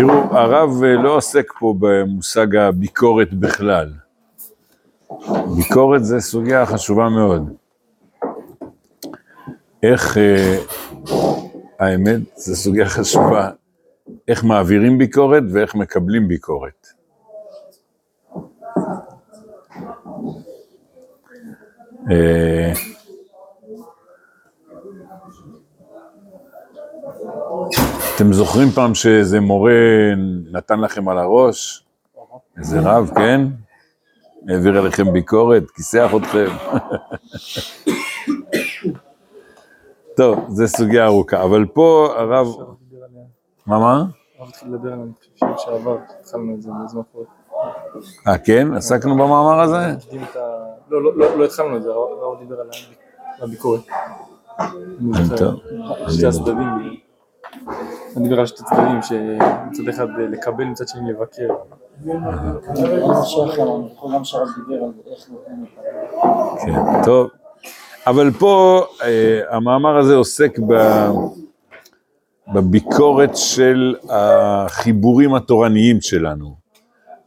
תראו, הרב אה, לא עוסק פה במושג הביקורת בכלל. ביקורת זה סוגיה חשובה מאוד. איך, אה, האמת, זו סוגיה חשובה, איך מעבירים ביקורת ואיך מקבלים ביקורת. אתם זוכרים פעם שאיזה מורה נתן לכם על הראש? איזה רב, כן? העביר עליכם ביקורת, כיסח אתכם. טוב, זו סוגיה ארוכה, אבל פה הרב... מה, מה? הרב התחיל לדבר על המקשיבים שעבר, התחלנו את זה בזמן אחר. אה, כן? עסקנו במאמר הזה? לא, לא, לא, לא התחלנו את זה, הרב דיבר על הביקורת. אני טוב. שתי הצדדים. אני דיבר על שתי צדדים, שמצד אחד לקבל, מצד שני לבקר. כן, טוב. אבל פה אה, המאמר הזה עוסק. בביקורת של החיבורים התורניים שלנו.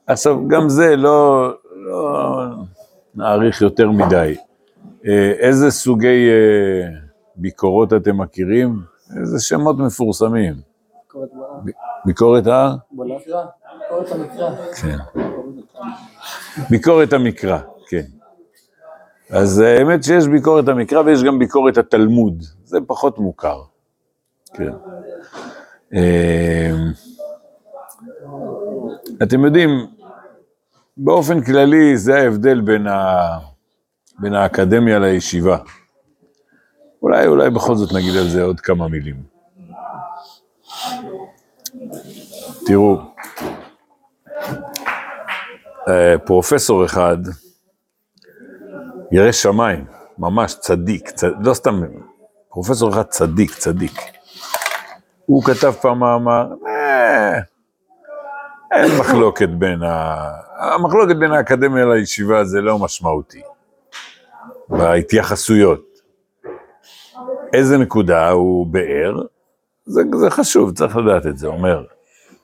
עכשיו, גם זה לא, לא נאריך יותר מדי. אה, איזה סוגי אה, ביקורות אתם מכירים? איזה שמות מפורסמים. ביקורת ה... כן. ביקורת המקרא, כן. אז האמת שיש ביקורת המקרא ויש גם ביקורת התלמוד, זה פחות מוכר. כן. אמ, אתם יודעים, באופן כללי זה ההבדל בין, ה... בין האקדמיה לישיבה. אולי, אולי בכל זאת נגיד על זה עוד כמה מילים. תראו, אה, פרופסור אחד, ירא שמיים, ממש צדיק, צ... לא סתם, פרופסור אחד צדיק, צדיק. הוא כתב פעם מאמר, אה, אין מחלוקת בין ה... המחלוקת בין האקדמיה לישיבה זה לא משמעותי, בהתייחסויות. איזה נקודה הוא באר, זה, זה חשוב, צריך לדעת את זה, אומר,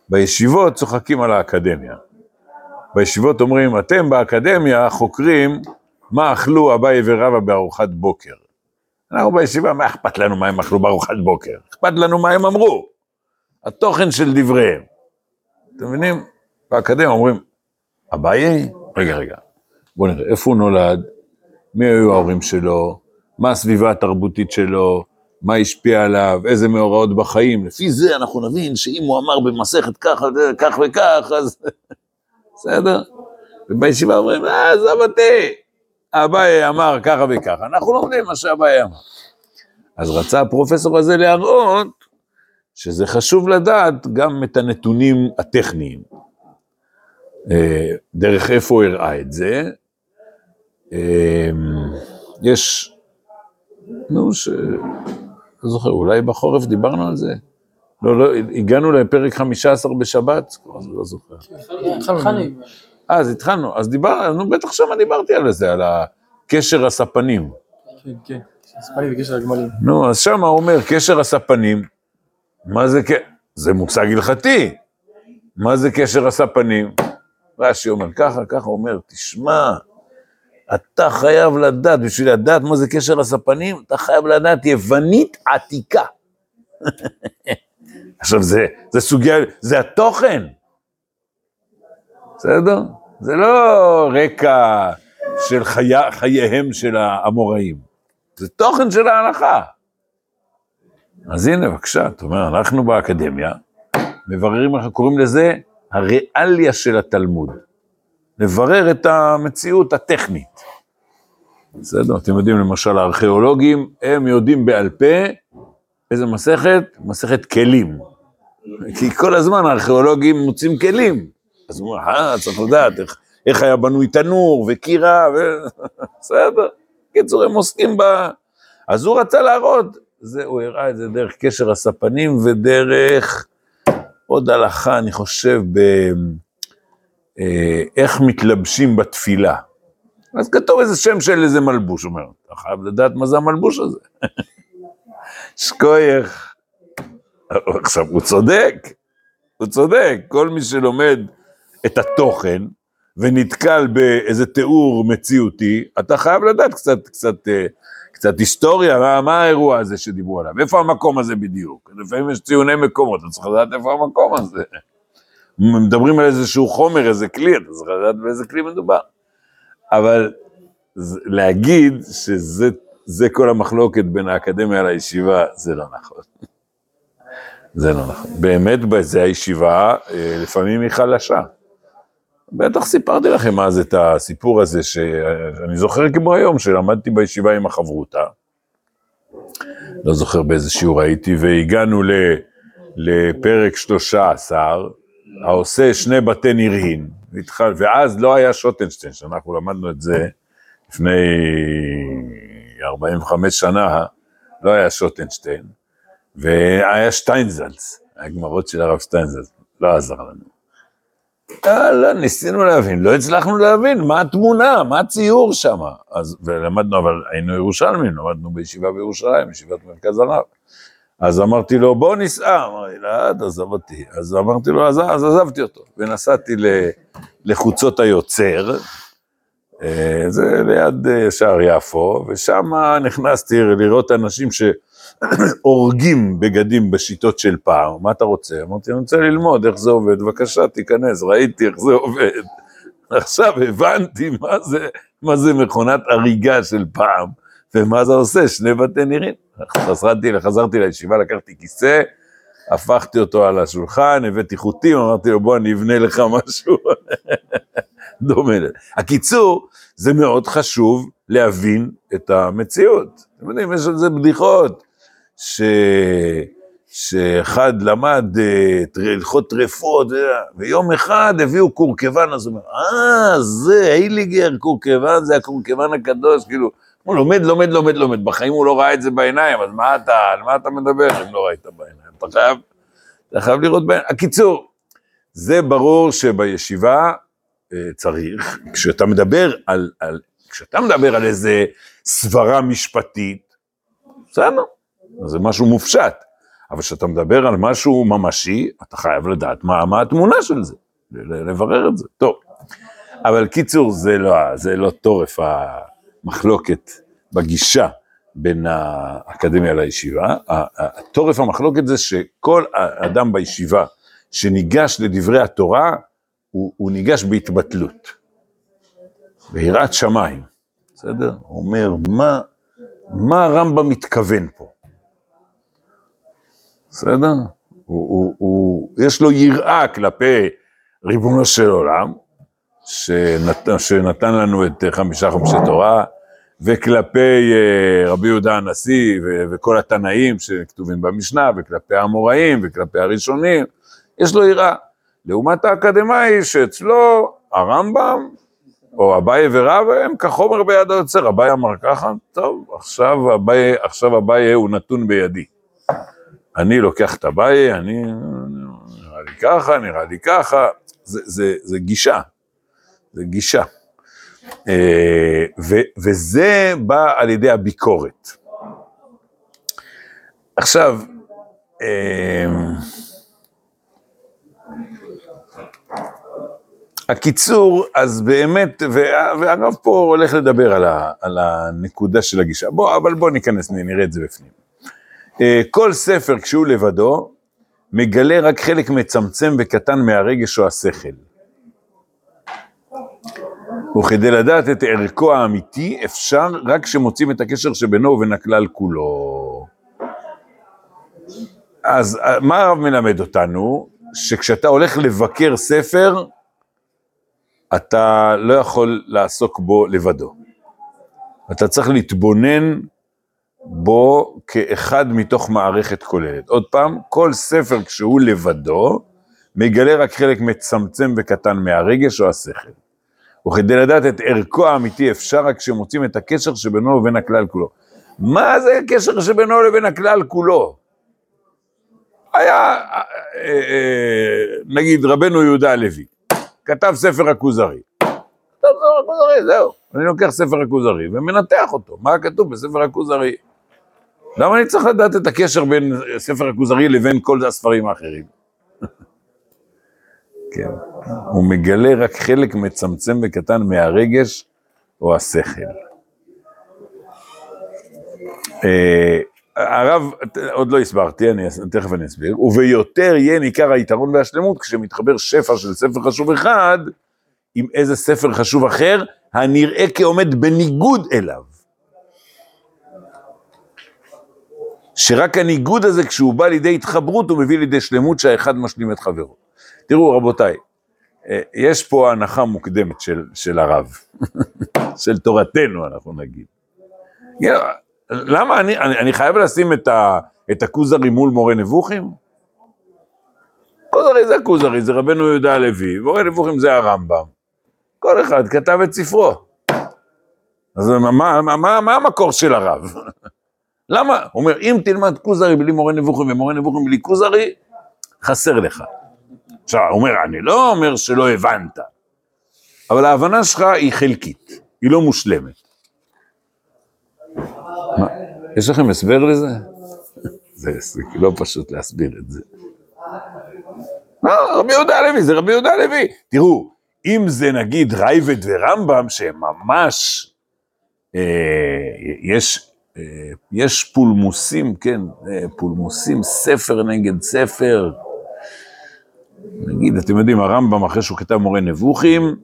בישיבות צוחקים על האקדמיה. בישיבות אומרים, אתם באקדמיה חוקרים מה אכלו אביי ורבא בארוחת בוקר. אנחנו בישיבה, מה אכפת לנו מה הם אכלו בארוחת בוקר? אכפת לנו מה הם אמרו. התוכן של דבריהם. אתם מבינים? באקדמיה אומרים, אביי, רגע, רגע, בואו נראה, איפה הוא נולד? מי היו ההורים שלו? מה הסביבה התרבותית שלו? מה השפיע עליו? איזה מאורעות בחיים? לפי זה אנחנו נבין שאם הוא אמר במסכת כך, כך וכך, אז... בסדר? ובישיבה אומרים, אה, עזוב אותי, אביי אמר ככה וככה, אנחנו לומדים מה שאביי אמר. אז רצה הפרופסור הזה להראות שזה חשוב לדעת גם את הנתונים הטכניים. אה, דרך איפה הוא הראה את זה? אה, יש, נו, ש... לא זוכר, אולי בחורף דיברנו על זה? לא, לא, הגענו לפרק 15 בשבת, כבר לא זוכר. אה, אז התחלנו, אז דיברנו, בטח שמה דיברתי על זה, על הקשר הספנים. כן, כן, ספני בקשר לגמלים. נו, אז שמה הוא אומר, קשר הספנים, מה זה, ק- זה מושג הלכתי, מה זה קשר הספנים? רש"י אומר ככה, ככה אומר, תשמע, אתה חייב לדעת, בשביל לדעת מה זה קשר הספנים, אתה חייב לדעת יוונית עתיקה. עכשיו, זה, זה סוגיה, זה התוכן, בסדר? זה לא רקע של חי, חייהם של האמוראים, זה תוכן של ההלכה. אז הנה, בבקשה, אתה אומר, אנחנו באקדמיה, מבררים, אנחנו קוראים לזה הריאליה של התלמוד. לברר את המציאות הטכנית. בסדר, אתם יודעים, למשל, הארכיאולוגים, הם יודעים בעל פה איזה מסכת? מסכת כלים. כי כל הזמן הארכיאולוגים מוצאים כלים. אז הוא אומר, אה, צריך לדעת איך, איך היה בנוי תנור וקירה, ו... בסדר. קיצור, הם עוסקים ב... אז הוא רצה להראות, זה, הוא הראה את זה דרך קשר הספנים ודרך עוד הלכה, אני חושב, ב... אה, איך מתלבשים בתפילה. אז כתוב איזה שם של איזה מלבוש, הוא אומר, אתה חייב לדעת מה זה המלבוש הזה. שכוייך. עכשיו, הוא צודק, הוא צודק, כל מי שלומד את התוכן ונתקל באיזה תיאור מציאותי, אתה חייב לדעת קצת, קצת, אה, קצת היסטוריה, מה, מה האירוע הזה שדיברו עליו, איפה המקום הזה בדיוק. לפעמים יש ציוני מקומות, אתה צריך לדעת איפה המקום הזה. מדברים על איזשהו חומר, איזה כלי, אתה צריך לדעת באיזה כלי מדובר. אבל זה- להגיד שזה זה כל המחלוקת בין האקדמיה לישיבה, זה לא נכון. זה לא נכון. באמת, בזה הישיבה, אה, לפעמים היא חלשה. בטח סיפרתי לכם אז את הסיפור הזה, שאני זוכר כמו היום, שלמדתי בישיבה עם החברותה. לא זוכר באיזה שיעור הייתי, והגענו לפרק 13, העושה שני בתי נירין, ואז לא היה שוטנשטיין, שאנחנו למדנו את זה לפני 45 שנה, לא היה שוטנשטיין, והיה שטיינזלץ, הגמרות של הרב שטיינזלץ, לא עזר לנו. לא, לא, ניסינו להבין, לא הצלחנו להבין מה התמונה, מה הציור שם. אז, ולמדנו, אבל היינו ירושלמים, למדנו בישיבה בירושלים, ישיבת מרכז הרב. אז אמרתי לו, בוא ניסע. אמר לי, לא, תעזוב אותי. אז אמרתי לו, אז, אז עזבתי אותו. ונסעתי ל, לחוצות היוצר, אה, זה ליד אה, שער יפו, ושם נכנסתי לראות אנשים שהורגים בגדים בשיטות של פעם, מה אתה רוצה? אמרתי, אני רוצה ללמוד איך זה עובד, בבקשה, תיכנס, ראיתי איך זה עובד. עכשיו הבנתי מה זה, מה זה מכונת הריגה של פעם, ומה זה עושה, שני בתי נירים. חזרתי, חזרתי לישיבה, לקחתי כיסא, הפכתי אותו על השולחן, הבאתי חוטים, אמרתי לו, בוא, אני אבנה לך משהו דומה. הקיצור, זה מאוד חשוב להבין את המציאות. אתם יודעים, יש על זה בדיחות, ש... שאחד למד אה, הלכות טרפות, ויום אחד הביאו קורקבן, אז הוא אומר, אה, זה הייליגר, קורקבן, זה הקורקבן הקדוש, כאילו, הוא לומד, לומד, לומד, לומד, בחיים הוא לא ראה את זה בעיניים, אז מה אתה, על מה אתה מדבר אם לא ראית בעיניים? אתה חייב, אתה חייב לראות בעיניים. הקיצור, זה ברור שבישיבה אה, צריך, כשאתה מדבר על, על, כשאתה מדבר על איזה סברה משפטית, בסדר, זה משהו מופשט, אבל כשאתה מדבר על משהו ממשי, אתה חייב לדעת מה, מה התמונה של זה, לברר את זה. טוב, אבל קיצור, זה לא, זה לא טורף המחלוקת בגישה בין האקדמיה לישיבה. התורף המחלוקת זה שכל אדם בישיבה שניגש לדברי התורה, הוא, הוא ניגש בהתבטלות, ביראת שמיים, בסדר? הוא אומר, מה, מה הרמב"ם מתכוון פה? בסדר? הוא, הוא, הוא, יש לו יראה כלפי ריבונו של עולם, שנת, שנתן לנו את חמישה חומשי תורה, וכלפי אה, רבי יהודה הנשיא וכל התנאים שכתובים במשנה, וכלפי האמוראים וכלפי הראשונים, יש לו יראה. לעומת האקדמאי שאצלו הרמב"ם, או אביי ורב, הם כחומר ביד היוצר. אביי אמר ככה, טוב, עכשיו אביי, עכשיו אביי הוא נתון בידי. אני לוקח את אביי, אני, נראה לי ככה, נראה לי ככה, זה, זה, זה גישה, זה גישה. אה, ו, וזה בא על ידי הביקורת. עכשיו, אה, הקיצור, אז באמת, וה- והרב פה הולך לדבר על, ה, על הנקודה של הגישה. בוא, אבל בוא ניכנס, נראה את זה בפנים. אה, כל ספר כשהוא לבדו, מגלה רק חלק מצמצם וקטן מהרגש או השכל. וכדי לדעת את ערכו האמיתי, אפשר רק כשמוצאים את הקשר שבינו ובין הכלל כולו. אז אה, מה הרב מלמד אותנו? שכשאתה הולך לבקר ספר, אתה לא יכול לעסוק בו לבדו. אתה צריך להתבונן בו כאחד מתוך מערכת כוללת. עוד פעם, כל ספר כשהוא לבדו, מגלה רק חלק מצמצם וקטן מהרגש או השכל. וכדי לדעת את ערכו האמיתי אפשר רק כשמוצאים את הקשר שבינו ובין הכלל כולו. מה זה הקשר שבינו לבין הכלל כולו? היה, אה, אה, נגיד, רבנו יהודה הלוי, כתב ספר הכוזרי. כתב ספר הכוזרי, זהו. אני לוקח ספר הכוזרי ומנתח אותו, מה כתוב בספר הכוזרי. למה אני צריך לדעת את הקשר בין ספר הכוזרי לבין כל הספרים האחרים? כן. הוא מגלה רק חלק מצמצם וקטן מהרגש או השכל. אה, הרב, עוד לא הסברתי, אני, תכף אני אסביר, וביותר יהיה ניכר היתרון והשלמות כשמתחבר שפע של ספר חשוב אחד עם איזה ספר חשוב אחר, הנראה כעומד בניגוד אליו. שרק הניגוד הזה, כשהוא בא לידי התחברות, הוא מביא לידי שלמות שהאחד משלים את חברו. תראו, רבותיי, אה, יש פה הנחה מוקדמת של, של הרב, של תורתנו, אנחנו נגיד. למה אני, אני, אני חייב לשים את, ה, את הכוזרי מול מורה נבוכים? כוזרי זה הכוזרי, זה רבנו יהודה הלוי, מורה נבוכים זה הרמב"ם. כל אחד כתב את ספרו. אז מה, מה, מה, מה המקור של הרב? למה? הוא אומר, אם תלמד כוזרי בלי מורה נבוכים ומורה נבוכים בלי כוזרי, חסר לך. עכשיו, הוא אומר, אני לא אומר שלא הבנת, אבל ההבנה שלך היא חלקית, היא לא מושלמת. מה, יש לכם הסבר לזה? זה, לא פשוט להסביר את זה. לא, רבי יהודה הלוי, זה רבי יהודה הלוי. תראו, אם זה נגיד רייבד ורמב"ם, שהם ממש, אה, יש, אה, יש פולמוסים, כן, אה, פולמוסים, ספר נגד ספר. נגיד, אתם יודעים, הרמב"ם, אחרי שהוא כתב מורה נבוכים,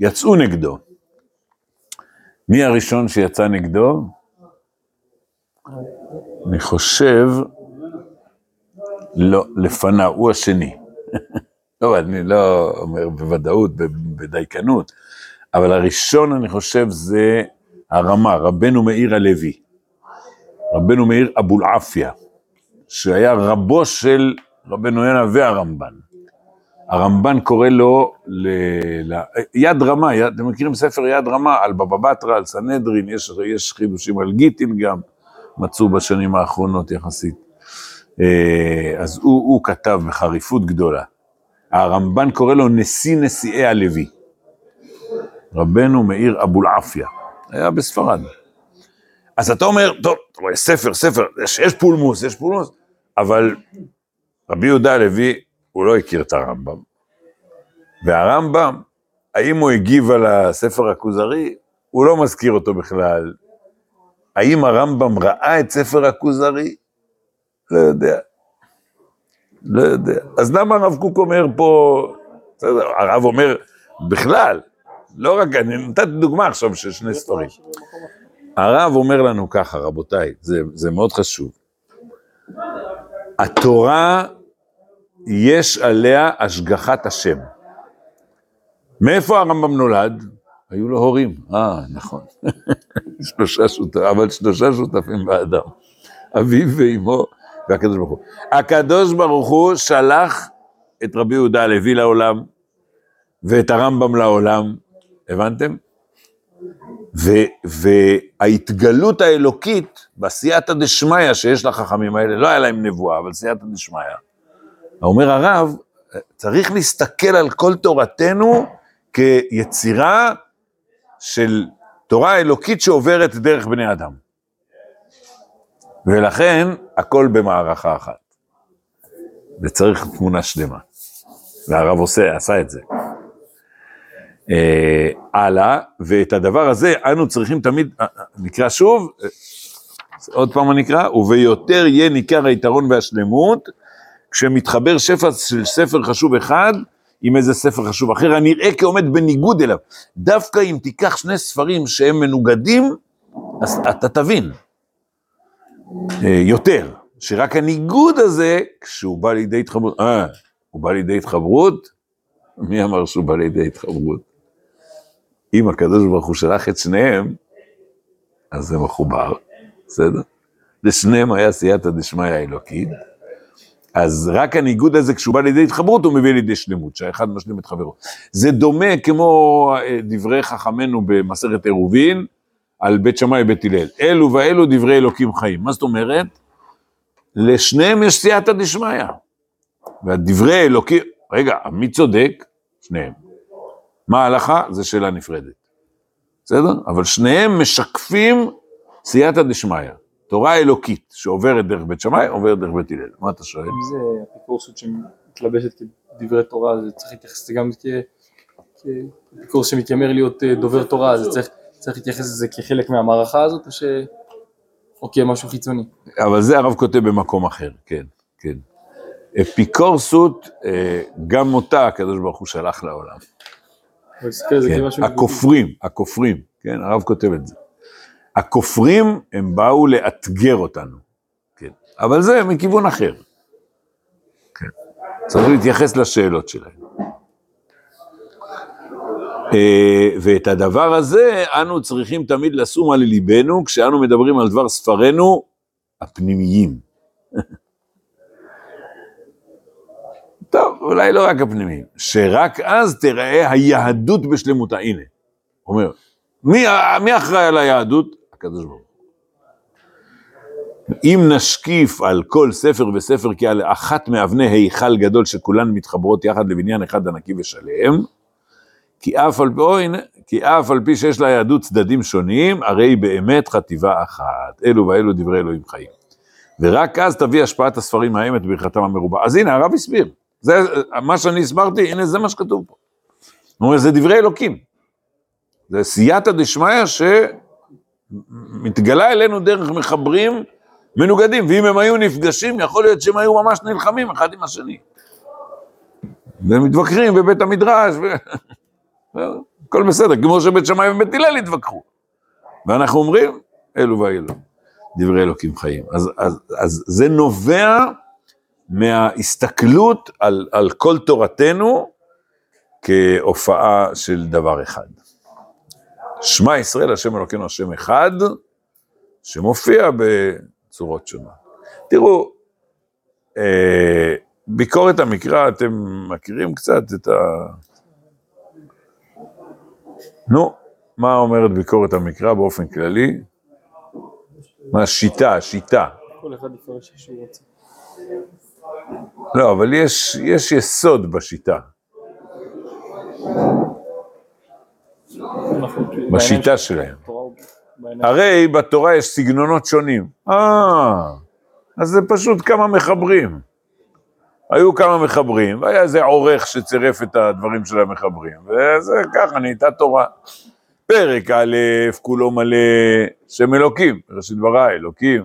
יצאו נגדו. מי הראשון שיצא נגדו? אני חושב, לא, לפניו, הוא השני. לא, אני לא אומר בוודאות, בדייקנות, אבל הראשון, אני חושב, זה הרמה, רבנו מאיר הלוי. רבנו מאיר אבולעפיה, שהיה רבו של רבנו יונה והרמב"ן. הרמב"ן קורא לו ל... ל... יד רמה, יד... אתם מכירים ספר יד רמה על בבא בתרא, על סנהדרין, יש, יש חידושים על גיטין גם, מצאו בשנים האחרונות יחסית. אה, אז הוא, הוא כתב בחריפות גדולה. הרמב"ן קורא לו נשיא נשיאי הלוי. רבנו מאיר אבולעפיה, היה בספרד. אז אתה אומר, טוב, אתה רואה, ספר, ספר, יש, יש פולמוס, יש פולמוס, אבל רבי יהודה הלוי, הוא לא הכיר את הרמב"ם. והרמב"ם, האם הוא הגיב על הספר הכוזרי? הוא לא מזכיר אותו בכלל. האם הרמב"ם ראה את ספר הכוזרי? לא יודע. לא יודע. אז למה הרב קוק אומר פה, בסדר, הרב אומר בכלל, לא רק, אני נתתי דוגמה עכשיו של שני ספרים. הרב אומר לנו ככה, רבותיי, זה, זה מאוד חשוב. התורה, יש עליה השגחת השם. מאיפה הרמב"ם נולד? היו לו הורים. אה, נכון. שלושה שותפים, אבל שלושה שותפים באדם. אביו ואימו והקדוש ברוך הוא. הקדוש ברוך הוא שלח את רבי יהודה הלוי לעולם, ואת הרמב"ם לעולם, הבנתם? וההתגלות האלוקית בסייעתא דשמיא שיש לחכמים האלה, לא היה להם נבואה, אבל סייעתא דשמיא, אומר הרב, צריך להסתכל על כל תורתנו כיצירה של תורה אלוקית שעוברת דרך בני אדם. ולכן הכל במערכה אחת. וצריך תמונה שלמה. והרב עושה, עשה את זה. אה, הלאה, ואת הדבר הזה אנו צריכים תמיד, אה, אה, נקרא שוב, אה, עוד פעם אני אקרא, וביותר יהיה ניכר היתרון והשלמות, כשמתחבר שפע של ספר חשוב אחד, עם איזה ספר חשוב אחר, הנראה כעומד בניגוד אליו. דווקא אם תיקח שני ספרים שהם מנוגדים, אז אתה תבין. אה, יותר, שרק הניגוד הזה, כשהוא בא לידי התחברות, אה, הוא בא לידי התחברות? מי אמר שהוא בא לידי התחברות? אם הקדוש ברוך הוא שלח את שניהם, אז זה מחובר, בסדר? לשניהם היה סייעתא דשמיא האלוקית, אז רק הניגוד הזה, כשהוא בא לידי התחברות, הוא מביא לידי שלמות, שהאחד משלים את חברו. זה דומה כמו אה, דברי חכמינו במסכת עירובין, על בית שמאי ובית הלל. אלו ואלו דברי אלוקים חיים. מה זאת אומרת? לשניהם יש סייעתא דשמיא. והדברי אלוקים, רגע, מי צודק? שניהם. מה ההלכה? זו שאלה נפרדת. בסדר? אבל שניהם משקפים סייעתא דשמיא. תורה אלוקית שעוברת דרך בית שמאי, עוברת דרך בית הלל. מה אתה שואל? אם זה אפיקורסות שמתלבשת דברי תורה, זה צריך להתייחס גם כ- כקורס שמתיימר להיות אה, דובר תורה, אז צריך צריך להתייחס לזה כחלק מהמערכה הזאת, או ש... או כמשהו חיצוני? אבל זה הרב כותב במקום אחר, כן, כן. אפיקורסות, אה, גם אותה הקדוש ברוך הוא שלח לעולם. כן. הכופרים, הכופרים, כן, הרב כותב את זה. הכופרים, הם באו לאתגר אותנו, כן, אבל זה מכיוון אחר. כן, צריך להתייחס לשאלות שלהם. אה, ואת הדבר הזה אנו צריכים תמיד לשום על ליבנו כשאנו מדברים על דבר ספרנו הפנימיים. טוב, אולי לא רק הפנימיים, שרק אז תראה היהדות בשלמותה. הנה, אומר, מי, מי אחראי על היהדות? הקדוש ברוך הוא. אם נשקיף על כל ספר וספר כעל אחת מאבני היכל גדול שכולן מתחברות יחד לבניין אחד ענקי ושלם, כי אף על פי, או, הנה, כי אף על פי שיש ליהדות צדדים שונים, הרי באמת חטיבה אחת. אלו ואלו דברי אלוהים חיים. ורק אז תביא השפעת הספרים את ברכתם המרובה. אז הנה, הרב הסביר. זה, מה שאני הסברתי, הנה, זה מה שכתוב פה. הוא אומר, זה דברי אלוקים. זה סייעתא דשמיא שמתגלה אלינו דרך מחברים מנוגדים, ואם הם היו נפגשים, יכול להיות שהם היו ממש נלחמים אחד עם השני. והם מתווכחים בבית המדרש, ו... הכל בסדר, כמו שבית שמאי ובית הלל התווכחו. ואנחנו אומרים, אלו ואלו, דברי אלוקים חיים. אז, אז, אז זה נובע מההסתכלות על, על כל תורתנו כהופעה של דבר אחד. שמע ישראל, השם אלוקינו, השם אחד, שמופיע בצורות שונות. תראו, אה, ביקורת המקרא, אתם מכירים קצת את ה... נו, מה אומרת ביקורת המקרא באופן כללי? מה השיטה, השיטה. כל אחד יפרש איך שהוא רוצה. לא, אבל יש, יש יסוד בשיטה, בשיטה שלהם. הרי בתורה יש סגנונות שונים. אה, אז זה פשוט כמה מחברים. היו כמה מחברים, והיה איזה עורך שצירף את הדברים של המחברים, וזה ככה נהייתה תורה. פרק א', כולו מלא שם אלוקים, בראשית ברא, אלוקים.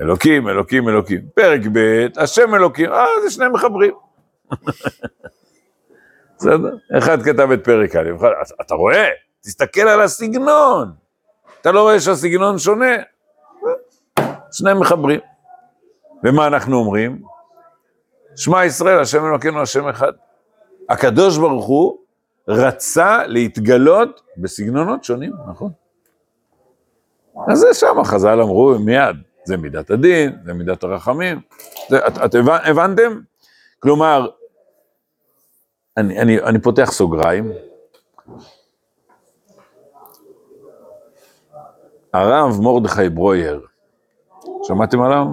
אלוקים, אלוקים, אלוקים. פרק ב', השם אלוקים, אה, זה שני מחברים. בסדר? אחד כתב את פרק א', אתה רואה? תסתכל על הסגנון. אתה לא רואה שהסגנון שונה? שני מחברים. ומה אנחנו אומרים? שמע ישראל, השם אלוקינו, השם אחד. הקדוש ברוך הוא רצה להתגלות בסגנונות שונים, נכון? אז זה שם, חז"ל אמרו מיד, זה מידת הדין, זה מידת הרחמים. זה, את, את הבנ, הבנתם? כלומר, אני, אני, אני פותח סוגריים. הרב מרדכי ברויר, שמעתם עליו?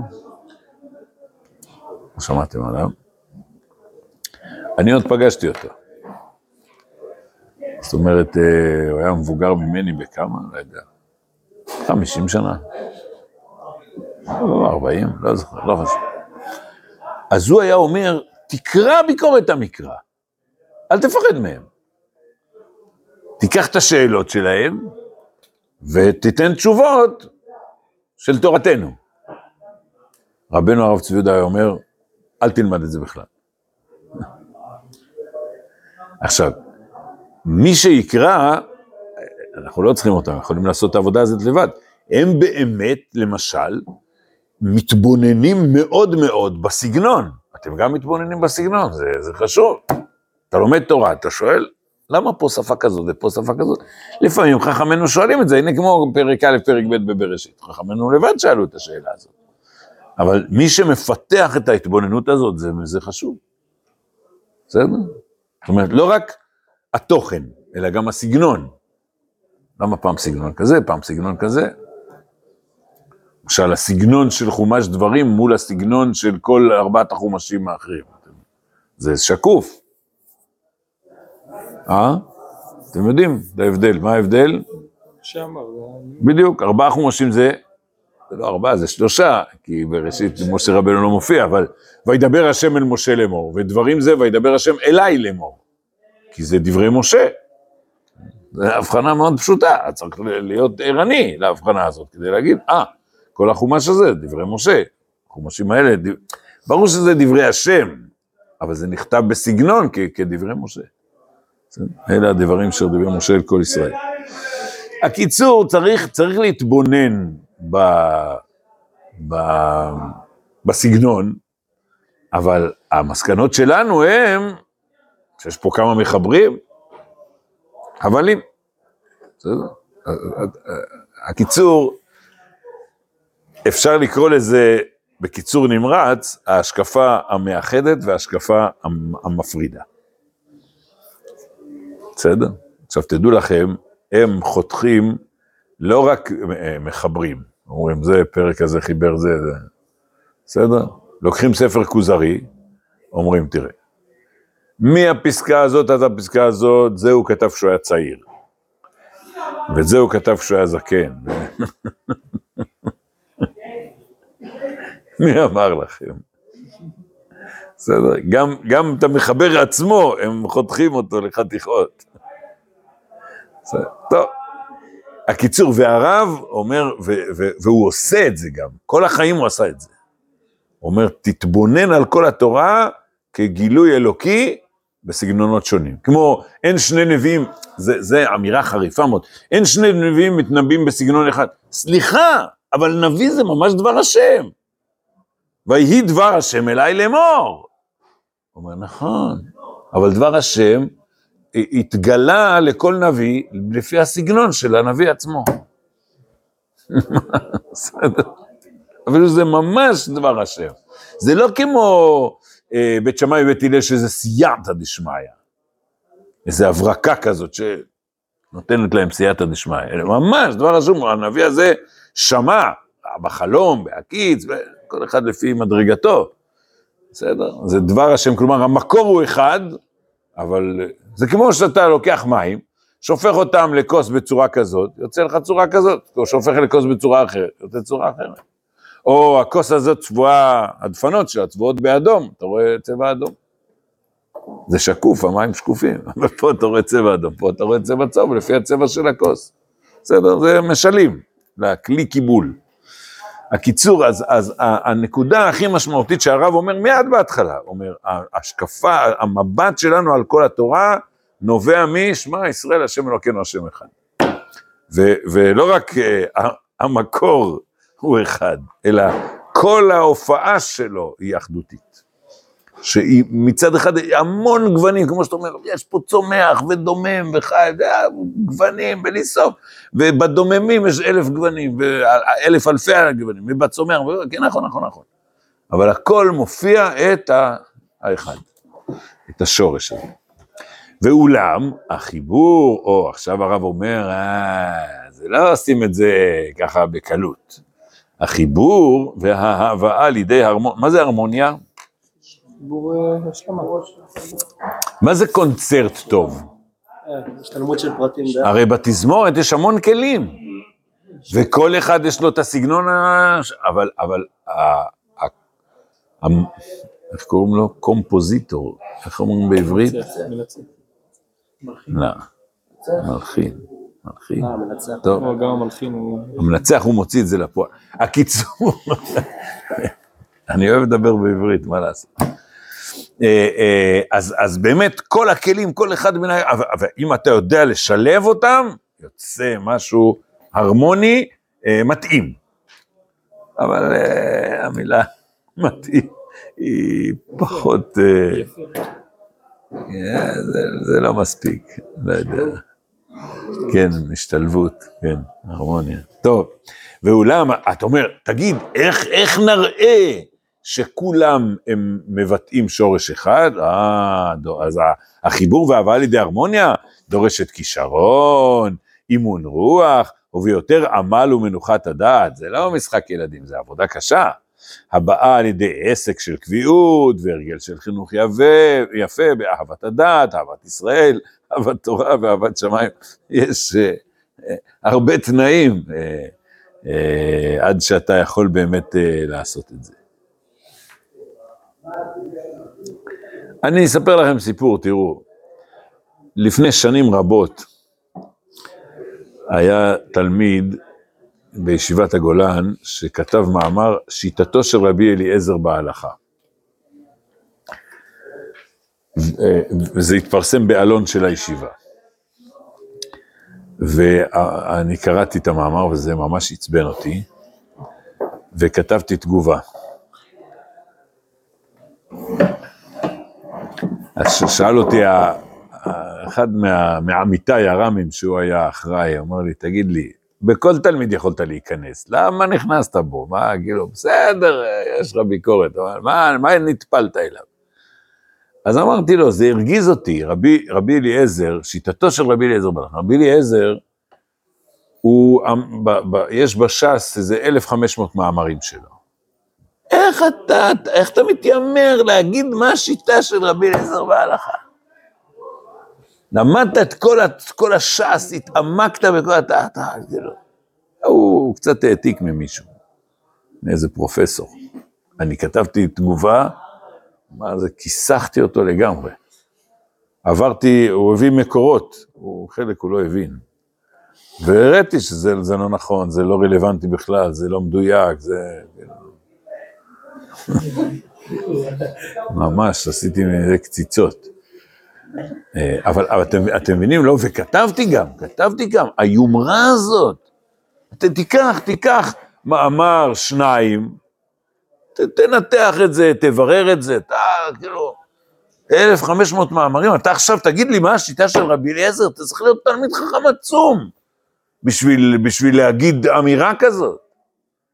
לא שמעתם עליו? אני עוד פגשתי אותו. זאת אומרת, אה, הוא היה מבוגר ממני בכמה? לא יודע. 50 שנה. לא, 40, לא זוכר, לא חשוב. אז הוא היה אומר, תקרא ביקורת המקרא, אל תפחד מהם. תיקח את השאלות שלהם ותיתן תשובות של תורתנו. רבנו הרב צבי יהודה אומר, אל תלמד את זה בכלל. עכשיו, מי שיקרא, אנחנו לא צריכים אותם, יכולים לעשות את העבודה הזאת לבד. הם באמת, למשל, מתבוננים מאוד מאוד בסגנון. אתם גם מתבוננים בסגנון, זה, זה חשוב. אתה לומד תורה, אתה שואל, למה פה שפה כזאת ופה שפה כזאת? לפעמים חכמינו שואלים את זה, הנה כמו פרק א', פרק ב' בבראשית. חכמינו לבד שאלו את השאלה הזאת. אבל מי שמפתח את ההתבוננות הזאת, זה, זה חשוב. בסדר? זאת אומרת, לא רק התוכן, אלא גם הסגנון. למה פעם סגנון כזה, פעם סגנון כזה? למשל, הסגנון של חומש דברים מול הסגנון של כל ארבעת החומשים האחרים. זה שקוף. אה? אתם יודעים את ההבדל. מה ההבדל? בדיוק, ארבעה חומשים זה זה לא ארבעה, זה שלושה, כי בראשית משה רבנו לא מופיע, אבל וידבר השם אל משה לאמור, ודברים זה וידבר השם אליי לאמור, כי זה דברי משה. זו הבחנה מאוד פשוטה, צריך להיות ערני להבחנה הזאת, כדי להגיד, אה, כל החומש הזה, דברי משה, החומשים האלה, דב... ברור שזה דברי השם, אבל זה נכתב בסגנון כ- כדברי משה. אלה הדברים של דברי משה אל כל ישראל. הקיצור, צריך, צריך להתבונן ב, ב, בסגנון, אבל המסקנות שלנו הם, שיש פה כמה מחברים, הבלים. בסדר? הקיצור, אפשר לקרוא לזה בקיצור נמרץ, ההשקפה המאחדת וההשקפה המ- המפרידה. בסדר? עכשיו תדעו לכם, הם חותכים, לא רק אה, מחברים, אומרים זה פרק הזה חיבר זה, זה, בסדר? לוקחים ספר כוזרי, אומרים תראה, מהפסקה הזאת עד הפסקה הזאת, זה הוא כתב שהוא היה צעיר. ואת זה הוא כתב שהוא היה זקן. מי אמר לכם? בסדר, גם, גם את המחבר עצמו, הם חותכים אותו לחתיכות. טוב. הקיצור, והרב אומר, ו, ו, והוא עושה את זה גם, כל החיים הוא עשה את זה. הוא אומר, תתבונן על כל התורה כגילוי אלוקי בסגנונות שונים. כמו, אין שני נביאים, זה אמירה חריפה מאוד, אין שני נביאים מתנבאים בסגנון אחד. סליחה, אבל נביא זה ממש דבר השם. ויהי דבר השם אליי לאמור. הוא אומר, נכון, אבל דבר השם התגלה לכל נביא לפי הסגנון של הנביא עצמו. אפילו זה ממש דבר השם. זה לא כמו אה, בית שמאי ובית הלל שזה סייעתא דשמיא. איזו הברקה כזאת שנותנת להם סייעתא דשמיא. אלא ממש דבר השם, הנביא הזה שמע בחלום, בהקיץ, כל אחד לפי מדרגתו. בסדר? זה דבר השם, כלומר המקור הוא אחד, אבל זה כמו שאתה לוקח מים, שופך אותם לכוס בצורה כזאת, יוצא לך צורה כזאת, או שופך לכוס בצורה אחרת, יוצא צורה אחרת. או הכוס הזאת צבועה, הדפנות שלה צבועות באדום, אתה רואה צבע אדום. זה שקוף, המים שקופים, אבל פה אתה רואה צבע אדום, פה אתה רואה צבע צהוב, לפי הצבע של הכוס. בסדר, זה משלים, לכלי קיבול. הקיצור, אז, אז הנקודה הכי משמעותית שהרב אומר מיד בהתחלה, אומר, ההשקפה, המבט שלנו על כל התורה, נובע משמע ישראל השם אלוקינו השם אחד. ו, ולא רק uh, המקור הוא אחד, אלא כל ההופעה שלו היא אחדותית. שהיא מצד אחד המון גוונים, כמו שאתה אומר, יש פה צומח ודומם וחי, גוונים בלי סוף, ובדוממים יש אלף גוונים, ואלף אלפי גוונים, ובצומח, כן, נכון, נכון, נכון. אבל הכל מופיע את האחד, את השורש הזה. ואולם, החיבור, או עכשיו הרב אומר, אה, זה לא עושים את זה ככה בקלות. החיבור וההבאה לידי הרמוניה, מה זה הרמוניה? חיבור השלמה. מה זה קונצרט טוב? השתלמות של פרטים. הרי בתזמורת יש המון כלים, וכל אחד יש לו את הסגנון. אבל, אבל. איך קוראים לו? קומפוזיטור, איך אומרים בעברית? לא, מלחין, מלחין. אה. טוב, לא, גם המלחין הוא... המנצח הוא מוציא את זה לפועל. הקיצור, אני אוהב לדבר בעברית, מה לעשות? אה, אה, אז, אז באמת כל הכלים, כל אחד מן ה... אבל, אם אתה יודע לשלב אותם, יוצא משהו הרמוני אה, מתאים. אבל המילה מתאים היא פחות... זה, זה לא מספיק, לא יודע. כן, השתלבות, כן, הרמוניה. טוב, ואולם, אתה אומר, תגיד, איך, איך נראה שכולם הם מבטאים שורש אחד? אה, אז החיבור וההבאה לידי הרמוניה דורשת כישרון, אימון רוח, וביותר עמל ומנוחת הדעת. זה לא משחק ילדים, זה עבודה קשה. הבאה על ידי עסק של קביעות והרגל של חינוך יפה, יפה באהבת הדת, אהבת ישראל, אהבת תורה ואהבת שמיים. יש uh, הרבה תנאים. Uh, אה, עד שאתה יכול באמת אה, לעשות את זה. אני אספר לכם סיפור, תראו. לפני שנים רבות היה תלמיד בישיבת הגולן שכתב מאמר שיטתו של רבי אליעזר בהלכה. וזה התפרסם באלון של הישיבה. ואני קראתי את המאמר וזה ממש עצבן אותי, וכתבתי תגובה. אז שאל אותי אחד מעמיתיי הר"מים שהוא היה אחראי, אמר לי, תגיד לי, בכל תלמיד יכולת להיכנס, למה נכנסת בו? מה, כאילו, בסדר, יש לך ביקורת, אבל מה, מה נטפלת אליו? אז אמרתי לו, זה הרגיז אותי, רבי, רבי אליעזר, שיטתו של רבי אליעזר, בהלכה, רבי אליעזר, הוא, ב, ב, יש בש"ס איזה 1,500 מאמרים שלו. איך אתה, איך אתה מתיימר להגיד מה השיטה של רבי אליעזר בהלכה? למדת את כל, כל הש"ס, התעמקת בכל, אתה, אתה, כאילו, הוא קצת העתיק ממישהו, מאיזה פרופסור. אני כתבתי תגובה, מה זה, כיסחתי אותו לגמרי. עברתי, הוא הביא מקורות, הוא, חלק הוא לא הבין. והראיתי שזה זה לא נכון, זה לא רלוונטי בכלל, זה לא מדויק, זה... ממש, עשיתי מזה קציצות. אה, אבל, אבל אתם, אתם מבינים, לא, וכתבתי גם, כתבתי גם, היומרה הזאת, ת, תיקח, תיקח מאמר, שניים, ת, תנתח את זה, תברר את זה, אתה כאילו, 1,500 מאמרים, אתה עכשיו תגיד לי מה השיטה של רבי אליעזר, אתה צריך להיות תלמיד חכם עצום בשביל, בשביל להגיד אמירה כזאת.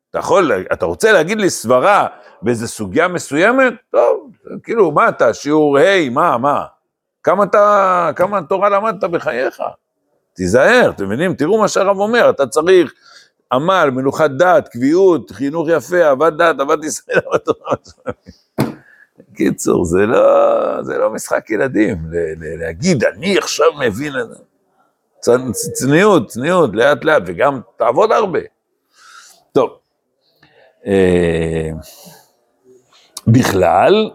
אתה יכול, אתה רוצה להגיד לי סברה באיזה סוגיה מסוימת? טוב, כאילו, מה אתה, שיעור ה', מה, מה? כמה אתה, כמה תורה למדת בחייך? תיזהר, אתם מבינים? תראו מה שהרב אומר, אתה צריך עמל, מנוחת דת, קביעות, חינוך יפה, אהבת דת, אהבת ישראל, אהבת תורה. קיצור, זה לא, זה לא משחק ילדים, להגיד, אני עכשיו מבין את זה. צניעות, צניעות, לאט לאט, וגם תעבוד הרבה. טוב, אה, בכלל,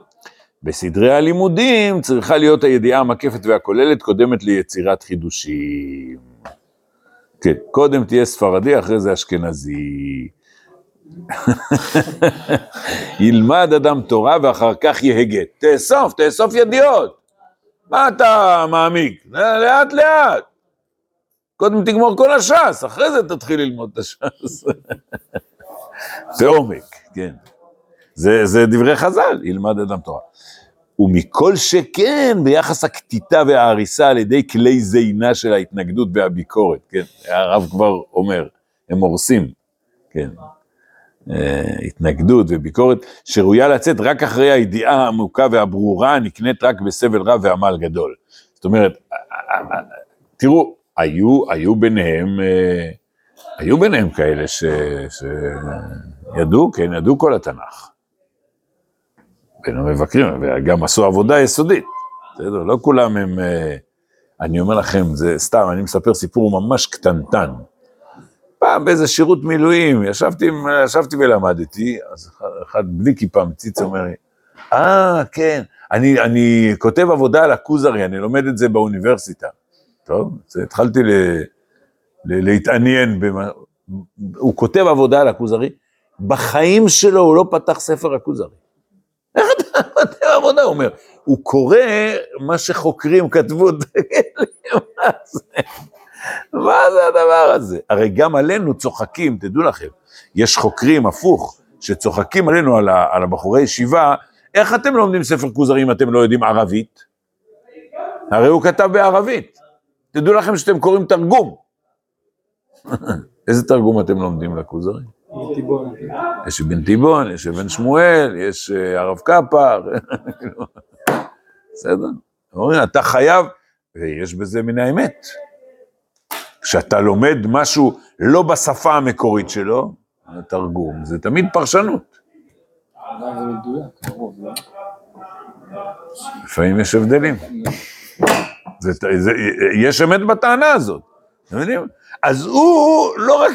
בסדרי הלימודים צריכה להיות הידיעה המקפת והכוללת קודמת ליצירת חידושים. כן, קודם תהיה ספרדי, אחרי זה אשכנזי. ילמד אדם תורה ואחר כך יהגה. תאסוף, תאסוף ידיעות. מה אתה מעמיק? לאט לאט. קודם תגמור כל הש"ס, אחרי זה תתחיל ללמוד את הש"ס. בעומק, כן. זה, זה דברי חז"ל, ילמד אדם תורה. ומכל שכן ביחס הקטיטה וההריסה על ידי כלי זינה של ההתנגדות והביקורת, כן, הרב כבר אומר, הם הורסים, כן, אה, התנגדות וביקורת, שראויה לצאת רק אחרי הידיעה העמוקה והברורה הנקנית רק בסבל רב ועמל גדול. זאת אומרת, אה, אה, תראו, היו, היו ביניהם, היו ביניהם כאלה שידעו, כן, ידעו כל התנ"ך. בין המבקרים, וגם עשו עבודה יסודית. בסדר, לא כולם הם... אה, אני אומר לכם, זה סתם, אני מספר סיפור ממש קטנטן. פעם באיזה שירות מילואים, ישבתי, ישבתי ולמדתי, אז אחד, אחד בלי כיפה מציץ אומר לי, אה, כן, אני, אני כותב עבודה על הכוזרי, אני לומד את זה באוניברסיטה. טוב, אז התחלתי ל, ל, להתעניין במה... הוא כותב עבודה על הכוזרי, בחיים שלו הוא לא פתח ספר הכוזרי. איך אתה כותב עבודה? הוא אומר, הוא קורא מה שחוקרים כתבו, תגיד לי, מה זה? מה זה הדבר הזה? הרי גם עלינו צוחקים, תדעו לכם, יש חוקרים הפוך, שצוחקים עלינו על, ה, על הבחורי ישיבה, איך אתם לומדים ספר כוזרי אם אתם לא יודעים ערבית? הרי הוא כתב בערבית. תדעו לכם שאתם קוראים תרגום. איזה תרגום אתם לומדים לכוזרי? יש אבן תיבון, יש אבן שמואל, יש אה, הרב קפר, בסדר? אומרים, אתה חייב, ויש בזה מן האמת. כשאתה לומד משהו לא בשפה המקורית שלו, התרגום, זה תמיד פרשנות. קרוב, לא? לפעמים יש הבדלים. יש אמת בטענה הזאת, אתם יודעים? אז הוא לא רק,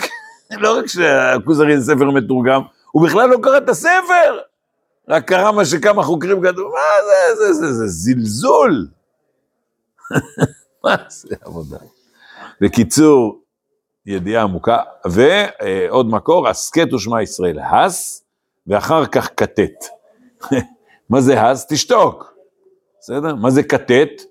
לא רק שהכוזרי זה ספר מתורגם, הוא בכלל לא קרא את הספר, רק קרא מה שכמה חוקרים כתבו, מה זה, זה, זה, זה זלזול. מה זה עבודה. בקיצור, ידיעה עמוקה, ועוד מקור, הסכת ושמע ישראל, הס, ואחר כך כתת. מה זה הס? תשתוק, בסדר? מה זה כתת?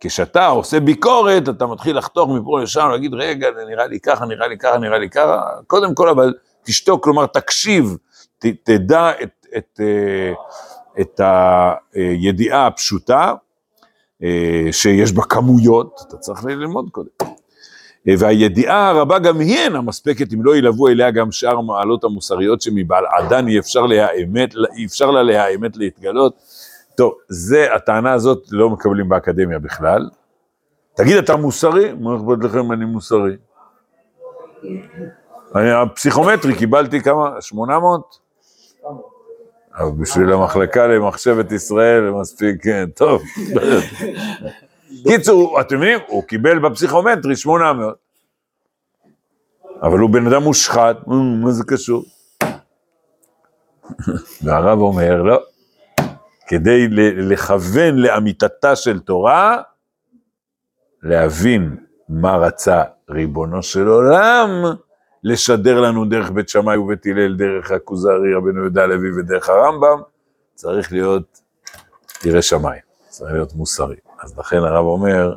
כשאתה עושה ביקורת, אתה מתחיל לחתוך מפה לשם, להגיד, רגע, זה נראה לי ככה, נראה לי ככה, נראה לי ככה. קודם כל, אבל תשתוק, כלומר, תקשיב, ת, תדע את, את, אה, את הידיעה הפשוטה, אה, שיש בה כמויות, אתה צריך ללמוד קודם. אה, והידיעה הרבה גם היא אינה מספקת אם לא ילוו אליה גם שאר המעלות המוסריות שמבעדן אי אפשר, לה, אי אפשר לה להאמת להתגלות. טוב, זה, הטענה הזאת לא מקבלים באקדמיה בכלל. תגיד, אתה מוסרי? מה אכפת לכם אם אני מוסרי? אני הפסיכומטרי קיבלתי כמה? 800? אבל בשביל המחלקה למחשבת ישראל מספיק, כן, טוב. קיצור, אתם מבינים? הוא קיבל בפסיכומטרי 800. אבל הוא בן אדם מושחת, מה זה קשור? והרב אומר, לא, כדי לכוון לאמיתתה של תורה, להבין מה רצה ריבונו של עולם, לשדר לנו דרך בית שמאי ובית הלל, דרך הכוזרי, רבנו יהודה הלוי ודרך הרמב"ם, צריך להיות ירא שמיים, צריך להיות מוסרי. אז לכן הרב אומר,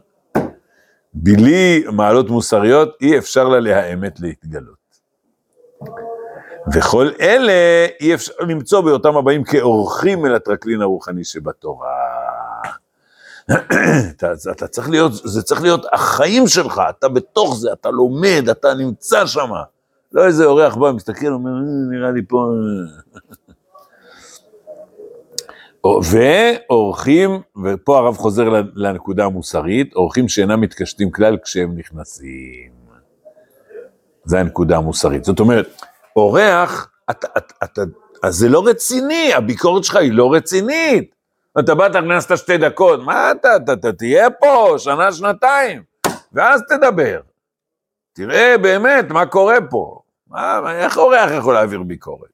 בלי מעלות מוסריות אי אפשר לה להאמת להתגלות. וכל אלה אי אפשר למצוא באותם הבאים כאורחים אל הטרקלין הרוחני שבתורה. אתה, אתה צריך להיות, זה צריך להיות החיים שלך, אתה בתוך זה, אתה לומד, אתה נמצא שם. לא איזה אורח בא, מסתכל, אומר, אה, נראה לי פה... ואורחים, ופה הרב חוזר לנקודה המוסרית, אורחים שאינם מתקשטים כלל כשהם נכנסים. זה הנקודה המוסרית. זאת אומרת, אורח, אתה, אתה, אתה, אז זה לא רציני, הביקורת שלך היא לא רצינית. אתה באת, נכנסת שתי דקות, מה אתה, אתה, אתה תהיה פה שנה, שנתיים, ואז תדבר. תראה באמת מה קורה פה. מה, איך אורח יכול להעביר ביקורת?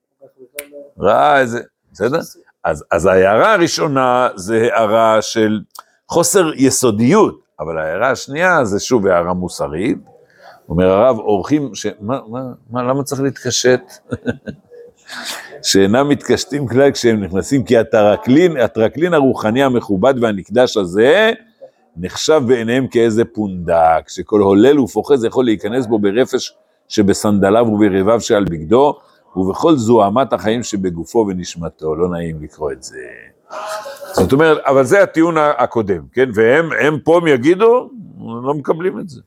רע, איזה, בסדר? אז, אז ההערה הראשונה זה הערה של חוסר יסודיות, אבל ההערה השנייה זה שוב הערה מוסרית. אומר הרב, אורחים, ש... מה, מה, מה, למה צריך להתקשט? שאינם מתקשטים כלל כשהם נכנסים, כי הטרקלין, הטרקלין הרוחני המכובד והנקדש הזה, נחשב בעיניהם כאיזה פונדק, שכל הולל ופוחז יכול להיכנס בו ברפש שבסנדליו וברבב שעל בגדו, ובכל זוהמת החיים שבגופו ונשמתו. לא נעים לקרוא את זה. זאת אומרת, אבל זה הטיעון הקודם, כן? והם הם פה הם יגידו, לא מקבלים את זה.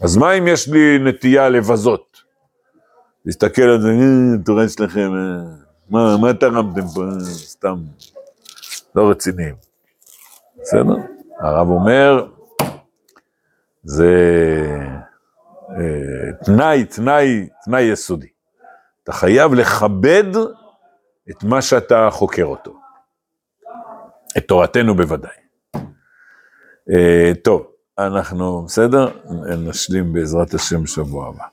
אז מה אם יש לי נטייה לבזות? להסתכל על זה, אה, תורה שלכם, אה, מה, מה תרמתם פה, אה, סתם, לא רציניים. בסדר? הרב אומר, זה תנאי, תנאי, תנאי יסודי. אתה חייב לכבד את מה שאתה חוקר אותו. את תורתנו בוודאי. טוב, אנחנו, בסדר? נשלים בעזרת השם שבוע הבא.